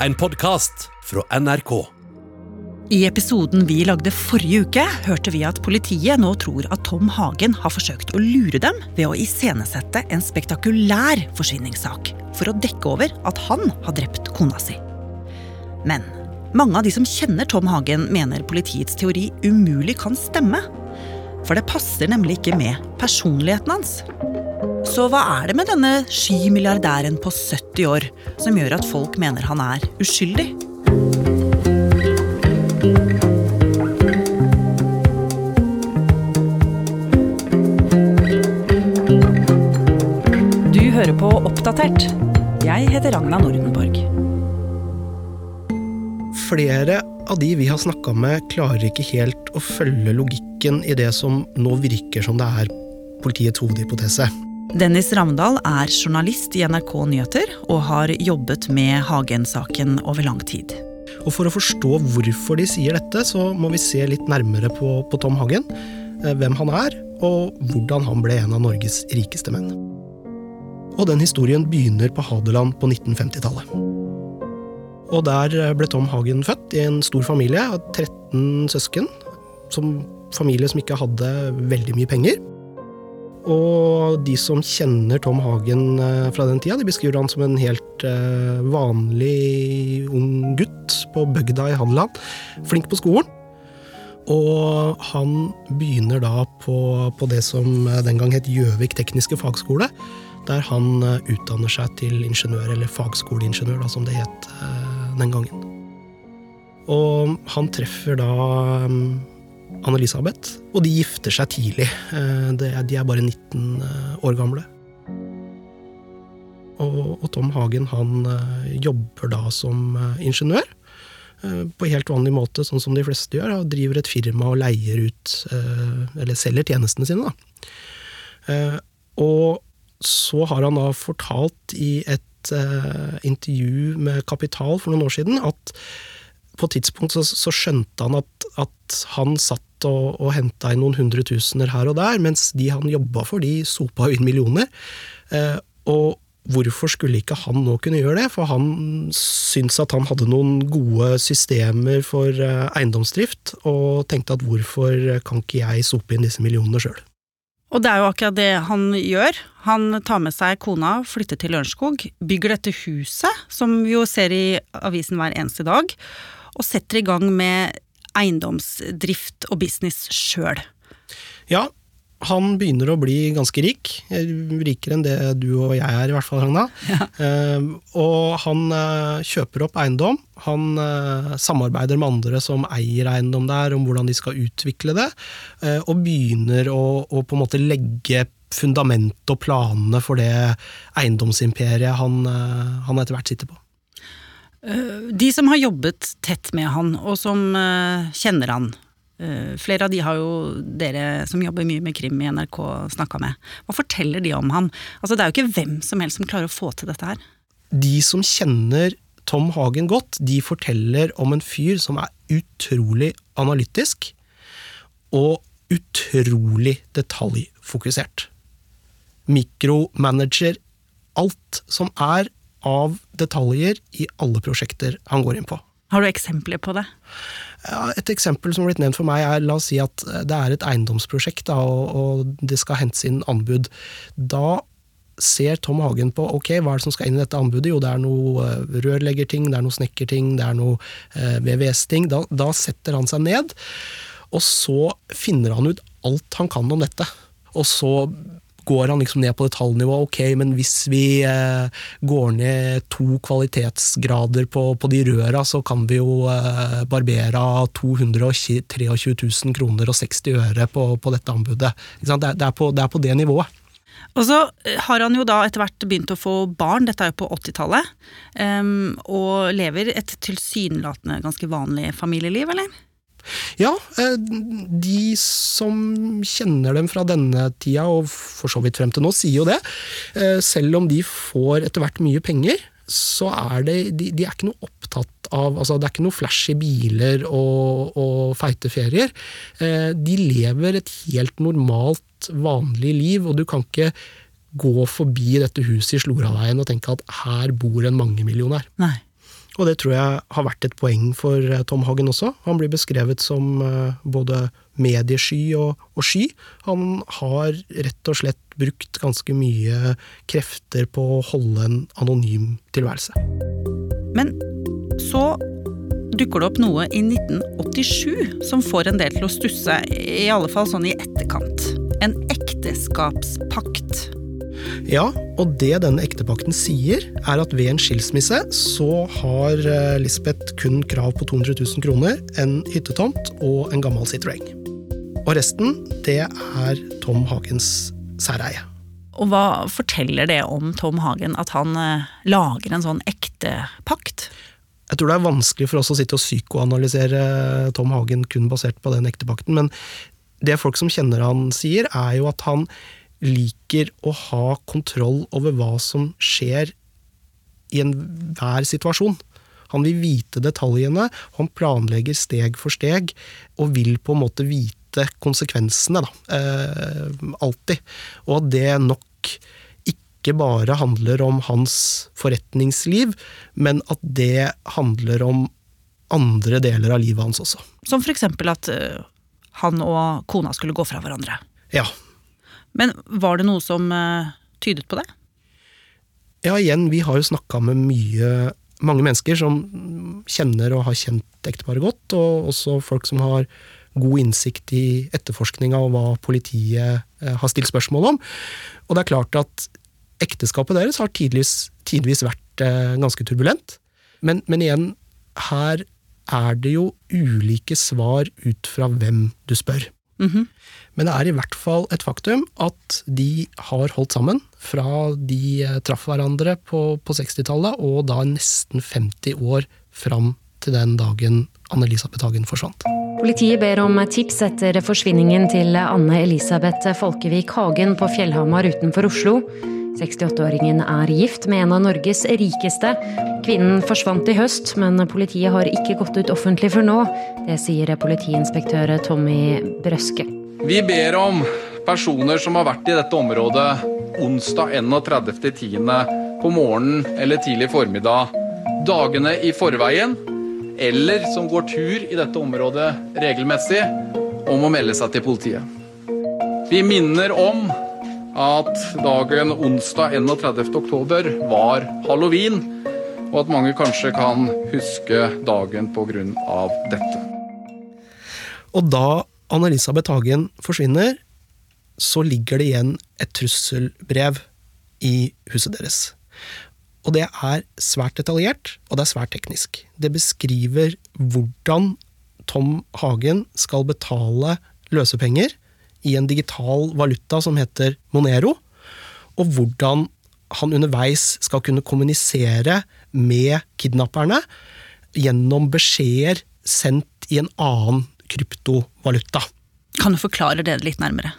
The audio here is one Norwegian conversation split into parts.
en podkast fra NRK. I episoden vi lagde forrige uke, hørte vi at politiet nå tror at Tom Hagen har forsøkt å lure dem ved å iscenesette en spektakulær forsvinningssak for å dekke over at han har drept kona si. Men mange av de som kjenner Tom Hagen, mener politiets teori umulig kan stemme. For det passer nemlig ikke med personligheten hans. Så hva er det med denne sky milliardæren på 70 år som gjør at folk mener han er uskyldig? Du hører på Oppdatert. Jeg heter Ragna Nordenborg. Flere av de vi har snakka med, klarer ikke helt å følge logikken i det som nå virker som det er politiets hovedhypotese. Dennis Ravndal er journalist i NRK Nyheter og har jobbet med Hagen-saken over lang tid. Og For å forstå hvorfor de sier dette, så må vi se litt nærmere på, på Tom Hagen. eh, Hvem han er, og hvordan han ble en av Norges rikeste menn. Og den historien begynner på Hadeland på 1950-tallet. Og der eh, ble Tom Hagen født i en stor familie av 13 søsken. Som familie som ikke hadde veldig mye penger. Og de som kjenner Tom Hagen eh, fra den tida, de beskriver han som en helt eh, vanlig ung gutt på bygda i Hadeland. Flink på skolen. Og han begynner da på, på det som eh, den gang het Gjøvik tekniske fagskole. Der han utdanner seg til ingeniør, eller fagskoleingeniør, da, som det het den gangen. Og han treffer da mm, Anne-Elisabeth, og de gifter seg tidlig. Eh, De er bare 19 eh, år gamle. Og, Tom Hagen han eh, jobber da som ingeniør. På helt vanlig måte, sånn som de fleste gjør. Og driver et firma og leier ut, eller selger tjenestene sine. da. Og så har han da fortalt i et intervju med Kapital for noen år siden at på et tidspunkt så, så skjønte han at, at han satt og, og henta inn noen hundretusener her og der, mens de han jobba for, de sopa inn millioner. Eh, og hvorfor skulle ikke han nå kunne gjøre det? For han syntes at han hadde noen gode systemer for eh, eiendomsdrift, og tenkte at hvorfor kan ikke jeg sope inn disse millionene sjøl? Og det er jo akkurat det han gjør. Han tar med seg kona, flytter til Lørenskog, bygger dette huset, som vi jo ser i avisen hver eneste dag, og setter i gang med eiendomsdrift og business sjøl. Ja, han begynner å bli ganske rik. Rikere enn det du og jeg er, i hvert fall, Ragna. Eh, og han uh, kjøper opp eiendom. Han uh, samarbeider med andre som eier eiendom der, om hvordan de skal utvikle det. og begynner å, å på en måte legge fundamentet og planene for det eiendomsimperiet han, han etter hvert sitter på. De som har jobbet tett med han, og som eh, kjenner han, eh, flere av de har jo dere som jobber mye med krim i NRK snakka med. Hva forteller de om han? Altså, det er jo ikke hvem som helst som klarer å få til dette her. de som kjenner Tom Hagen godt, de forteller om en fyr som er utrolig analytisk og utrolig detaljfokusert. Mikromanager alt som er av detaljer i alle prosjekter han går inn på. Har du eksempler på det? Ja, et eksempel som har blitt nevnt for meg er, la oss si at det er et eiendomsprosjekt, da, og, og det skal hentes inn anbud. Da ser Tom Hagen på ok, hva er det som skal inn i dette anbudet? Jo, det er noe eh, rørleggerting, det er noe snekkerting, det er noe eh, VVS-ting. Da, da setter han seg ned, og så finner han ut alt han kan om dette. Og så går han liksom ned på detaljnivå. Ok, men hvis vi eh, går ned to kvalitetsgrader på, på de røra, så kan vi jo eh, barbere av 223 000 kroner og 60 øre på, på dette anbudet. Det, det, er på, det er på det nivået. Og så har han jo da etter hvert begynt å få barn, dette er jo på 80-tallet, um, og lever et tilsynelatende ganske vanlig familieliv, eller? Ja, eh, de som kjenner dem fra denne tida, og for så vidt frem til nå, sier jo det. Eh, Selv om de får etter hvert mye penger, så er det De, de er ikke noe opptatt av altså Det er ikke noe flashy biler og, og feite ferier. Eh, De lever et helt normalt, vanlig liv, og du kan ikke gå forbi dette huset i Sloraveien og tenke at her bor en mangemillionær. Nei. Og det tror jeg har vært et poeng for eh, Tom Hagen også. Han blir beskrevet som eh, både mediesky og, og sky. Han har rett og slett brukt ganske mye krefter på å holde en anonym tilværelse. Men så dukker det opp noe i 1987 som får en del til å stusse, i alle fall sånn i etterkant. En ekteskapspakt. Ja, og det denne ektepakten sier, er at ved en skilsmisse så har eh, Lisbeth kun krav på 200 000 kroner, en hyttetomt og en gammel Citroën. Og resten, det er Tom Hagens særeie. Og hva forteller det om Tom Hagen at han eh, lager en sånn ektepakt? Jeg tror det er vanskelig for oss å sitte og psykoanalysere Tom Hagen kun basert på den ektepakten, men det folk som kjenner han sier, er jo at han liker å ha kontroll over hva som skjer i enhver situasjon. Han vil vite detaljene, han planlegger steg for steg, og vil på en måte vite konsekvensene, da. Eh, alltid. Og at det nok ikke bare handler om hans forretningsliv, men at det handler om andre deler av livet hans også. Som for eksempel at uh, han og kona skulle gå fra hverandre. Ja. Men var det noe som uh, tydet på det? Ja, igjen, vi har jo snakka med mye, mange mennesker som kjenner og har kjent ekteparet godt, og også folk som har god innsikt i etterforskninga og hva politiet uh, har stilt spørsmål om. Og det er klart at ekteskapet deres har tidvis, tidvis vært uh, ganske turbulent. Men, men igjen, her er det jo ulike svar ut fra hvem du spør. Mm -hmm. Men det er i hvert fall et faktum at de har holdt sammen fra de eh, traff hverandre på, på 60-tallet, og da nesten 50 år fram til den dagen Anne-Elisabeth Hagen forsvant. Politiet ber om tips etter forsvinningen til Anne-Elisabeth Folkevik Hagen på Fjellhamar utenfor Oslo. 68-åringen er gift med en av Norges rikeste. Kvinnen forsvant i høst, men politiet har ikke gått ut offentlig før nå. Det sier politiinspektør Tommy Brøske. Vi ber om personer som har vært i dette området onsdag 31.10. på morgenen eller tidlig formiddag, dagene i forveien, eller som går tur i dette området regelmessig, om å melde seg til politiet. Vi minner om at dagen onsdag 31. oktober var halloween, og at mange kanskje kan huske dagen pga. dette. Og da Anne-Elisabeth Hagen forsvinner, så ligger det igjen et trusselbrev i huset deres. Og det er svært detaljert, og det er svært teknisk. Det beskriver hvordan Tom Hagen skal betale løsepenger i en digital valuta som heter Monero, og hvordan han underveis skal kunne kommunisere med kidnapperne gjennom beskjeder sendt i en annen kryptovaluta. Kan du forklare det litt nærmere?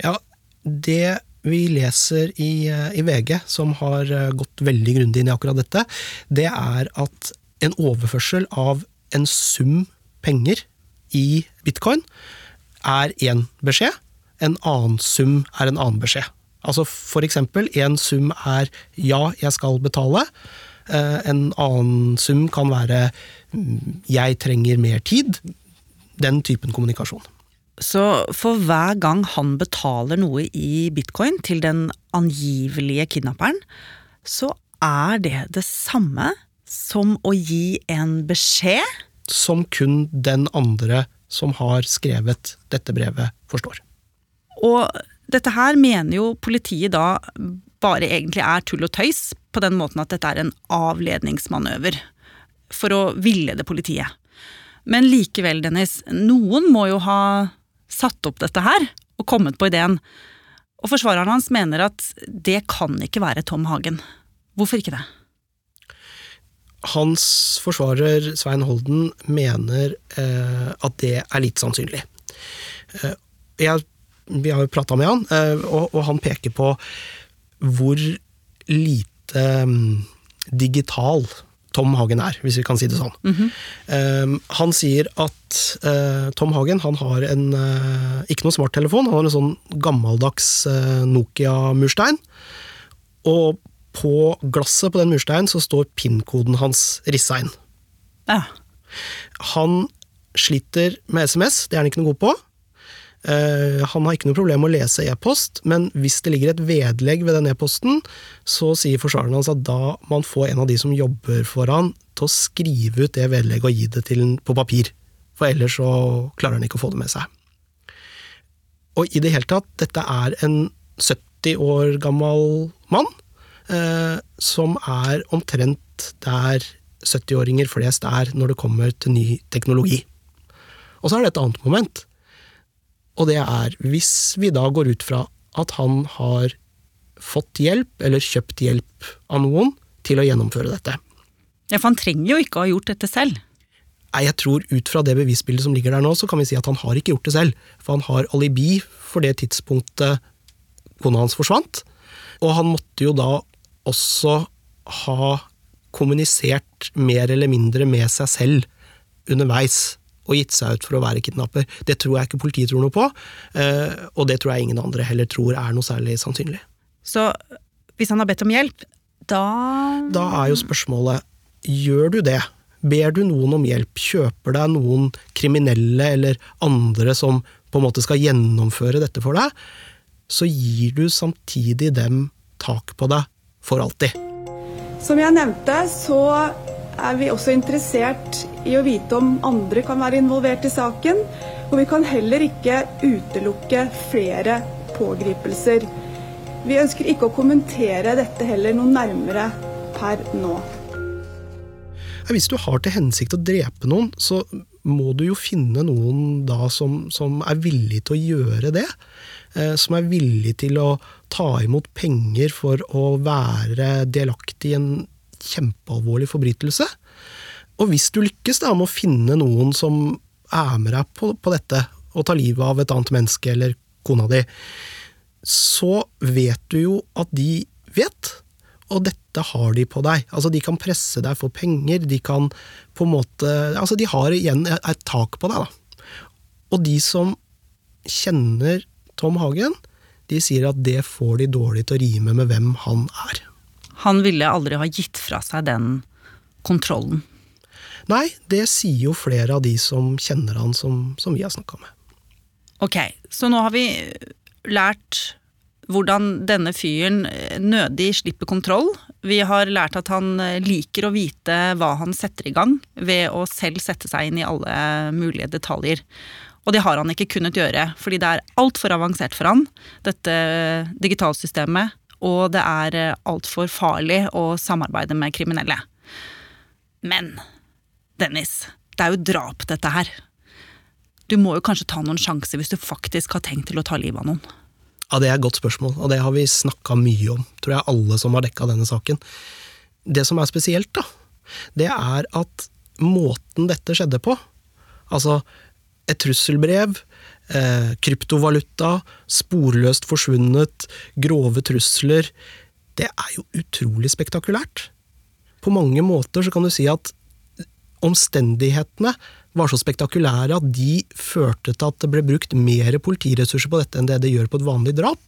Ja, det vi leser i, i VG, som har gått veldig grundig inn i akkurat dette, det er at en overførsel av en sum penger i bitcoin er én beskjed, en annen sum er en annen beskjed. Altså for eksempel, en sum er 'ja, jeg skal betale'. Eh, en annen sum kan være 'jeg trenger mer tid'. Den typen kommunikasjon. Så for hver gang han betaler noe i bitcoin til den angivelige kidnapperen, så er det det samme som å gi en beskjed? Som kun den andre som har skrevet dette brevet, forstår. Og dette her mener jo politiet da bare egentlig er tull og tøys, på den måten at dette er en avledningsmanøver for å villede politiet. Men likevel, Dennis, noen må jo ha satt opp dette her og kommet på ideen. Og forsvareren hans mener at det kan ikke være Tom Hagen. Hvorfor ikke det? Hans forsvarer Svein Holden mener eh, at det er litt sannsynlig. Eh, jeg, vi har jo prata med han, eh, og, og, han peker på hvor lite um, digital Tom Hagen er, hvis vi kan si det sånn. Mm -hmm. han sier at uh, Tom Hagen han har en, uh, ikke noe smarttelefon, han har en sånn gammeldags Nokia-murstein. Og på glasset på den mursteinen så står PIN-koden hans rissa inn. Ja. Han sliter med SMS, det er han ikke noe god på. Eh, han har ikke noe problem med å lese e-post, men hvis det ligger et vedlegg ved den e-posten, så sier forsvareren hans at da må han få en av de som jobber for han, til å skrive ut det vedlegget og gi det til han på papir. For ellers så klarer han ikke å få det med seg. Og i det hele tatt, dette er en 70 år gammel mann, eh, som er omtrent der 70-åringer flest er når det kommer til ny teknologi. Og så er det et annet moment, og det er hvis vi da går ut fra at han har fått hjelp, eller kjøpt hjelp av noen, til å gjennomføre dette. Ja, For han trenger jo ikke å ha gjort dette selv. Nei, jeg tror ut fra det bevisbildet som ligger der nå, så kan vi si at han har ikke gjort det selv. For han har alibi for det tidspunktet kona hans forsvant. Og han måtte jo da også ha kommunisert mer eller mindre med seg selv underveis. Og gitt seg ut for å være kidnapper. Det tror jeg ikke politiet tror noe på. eh, Og det tror jeg ingen andre heller tror er noe særlig sannsynlig. Så hvis han har bedt om hjelp, da Da er jo spørsmålet gjør du det? Ber du noen om hjelp? Kjøper deg noen kriminelle eller andre som på en måte skal gjennomføre dette for deg? Så gir du samtidig dem tak på deg for alltid. Som jeg nevnte, så er vi også interessert i å vite om andre kan være involvert i saken. Og vi kan heller ikke utelukke flere pågripelser. Vi ønsker ikke å kommentere dette heller noe nærmere per nå. Hvis du har til hensikt å drepe noen, så må du jo finne noen da som, som er villig til å gjøre det. Eh, som er villig til å ta imot penger for å være delaktig i en kjempealvorlig forbrytelse. Og hvis du lykkes da med å finne noen som er med deg på, på dette, og tar livet av et annet menneske eller kona di, så vet du jo at de vet, og dette har de på deg. Altså, de kan presse deg for penger, de kan på en måte Altså, de har igjen et tak på deg, da. Og de som kjenner Tom Hagen, de sier at det får de dårlig til å rime med hvem han er. Han ville aldri ha gitt fra seg den kontrollen. Nei, det sier jo flere av de som kjenner han, som, som vi har snakka med. Ok, så nå har vi lært hvordan denne fyren nødig slipper kontroll. Vi har lært at han liker å vite hva han setter i gang, ved å selv sette seg inn i alle mulige detaljer. Og det har han ikke kunnet gjøre, fordi det er altfor avansert for han, dette digitalsystemet, og det er altfor farlig å samarbeide med kriminelle. Men Dennis, det er jo drap, dette her. Du må jo kanskje ta noen sjanser hvis du faktisk har tenkt til å ta livet av noen. Ja, Det er et godt spørsmål, og det har vi snakka mye om, tror jeg alle som har dekka denne saken. Det som er spesielt, da, det er at måten dette skjedde på, altså et trusselbrev, eh, kryptovaluta, sporløst forsvunnet, grove trusler, det er jo utrolig spektakulært. På mange måter så kan du si at omstendighetene var så spektakulære at de førte til at det ble brukt mer politiressurser på dette enn det det gjør på et vanlig drap.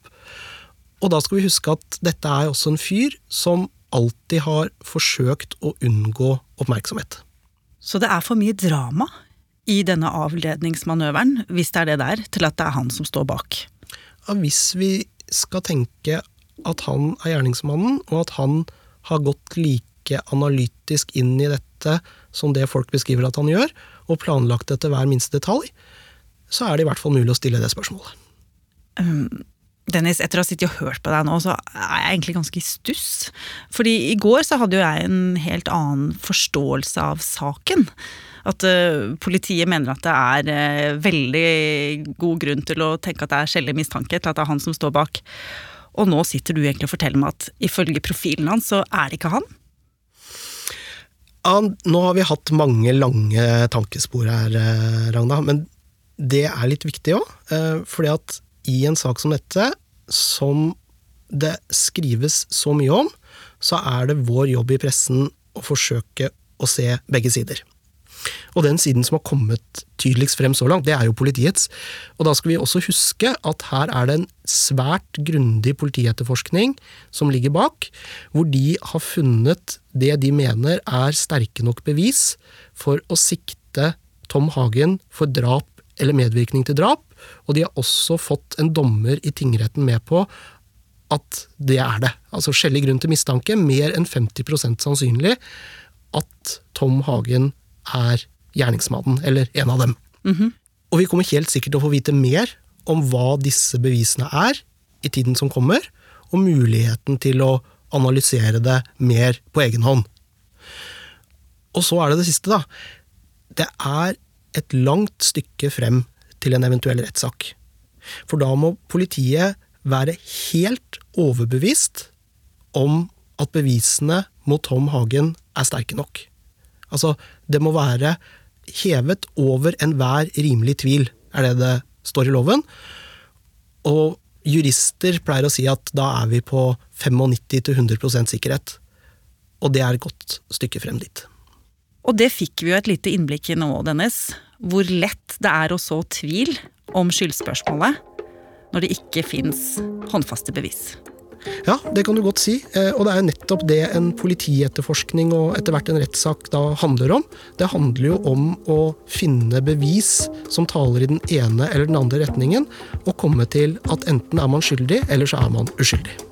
Og da skal vi huske at dette er også en fyr som alltid har forsøkt å unngå oppmerksomhet. Så det er for mye drama i denne avledningsmanøveren, hvis det er det der, til at det er han som står bak. Ja, hvis vi skal tenke at han er gjerningsmannen, og at han har gått like analytisk inn i dette som det folk beskriver at han gjør, og planlagt det til hver minste detalj, så er det i hvert fall mulig å stille det spørsmålet. Um, Dennis, etter å ha sittet og hørt på deg nå, så er jeg egentlig ganske i stuss. Fordi i går så hadde jo jeg en helt annen forståelse av saken. At uh, politiet mener at det er uh, veldig god grunn til å tenke at det er skjellig mistanke til at det er han som står bak. Og nå sitter du egentlig og forteller meg at ifølge profilen hans, så er det ikke han? Ja, nå har vi hatt mange lange tankespor her, eh, Ragna, men det er litt viktig òg. Fordi at i en sak som dette, som det skrives så mye om, så er det vår jobb i pressen å forsøke å se begge sider. Og den siden som har kommet tydeligst frem så langt, det er jo politiets. Og da skal vi også huske at her er det en svært grundig politietterforskning som ligger bak, hvor de har funnet det de mener er sterke nok bevis for å sikte Tom Hagen for drap eller medvirkning til drap, og de har også fått en dommer i tingretten med på at det er det. Altså skjellig grunn til mistanke, mer enn 50% sannsynlig at Tom Hagen er gjerningsmannen, eller en av dem. Og vi kommer helt sikkert til å få vite mer om hva disse bevisene er i tiden som kommer, og muligheten til å analysere det mer på egen hånd. Og så er det det siste, da. Det er et langt stykke frem til en eventuell rettssak. For da må politiet være helt overbevist om at bevisene mot Tom Hagen er sterke nok. Altså, det må være hevet over enhver rimelig tvil, er det det står i loven. Og jurister pleier å si at da er vi på 95-100% sikkerhet. Og det er et godt stykke frem dit. Og det fikk vi jo et lite innblikk i nå, Dennis. Hvor lett det er å så tvil om skyldspørsmålet når det ikke fins håndfaste bevis. Ja, det kan du godt si. Eh, Og det er jo nettopp det en politietterforskning og etter hvert en rettssak da handler om. Det handler jo om å finne bevis som taler i den ene eller den andre retningen, og komme til at enten er man skyldig, eller så er man uskyldig.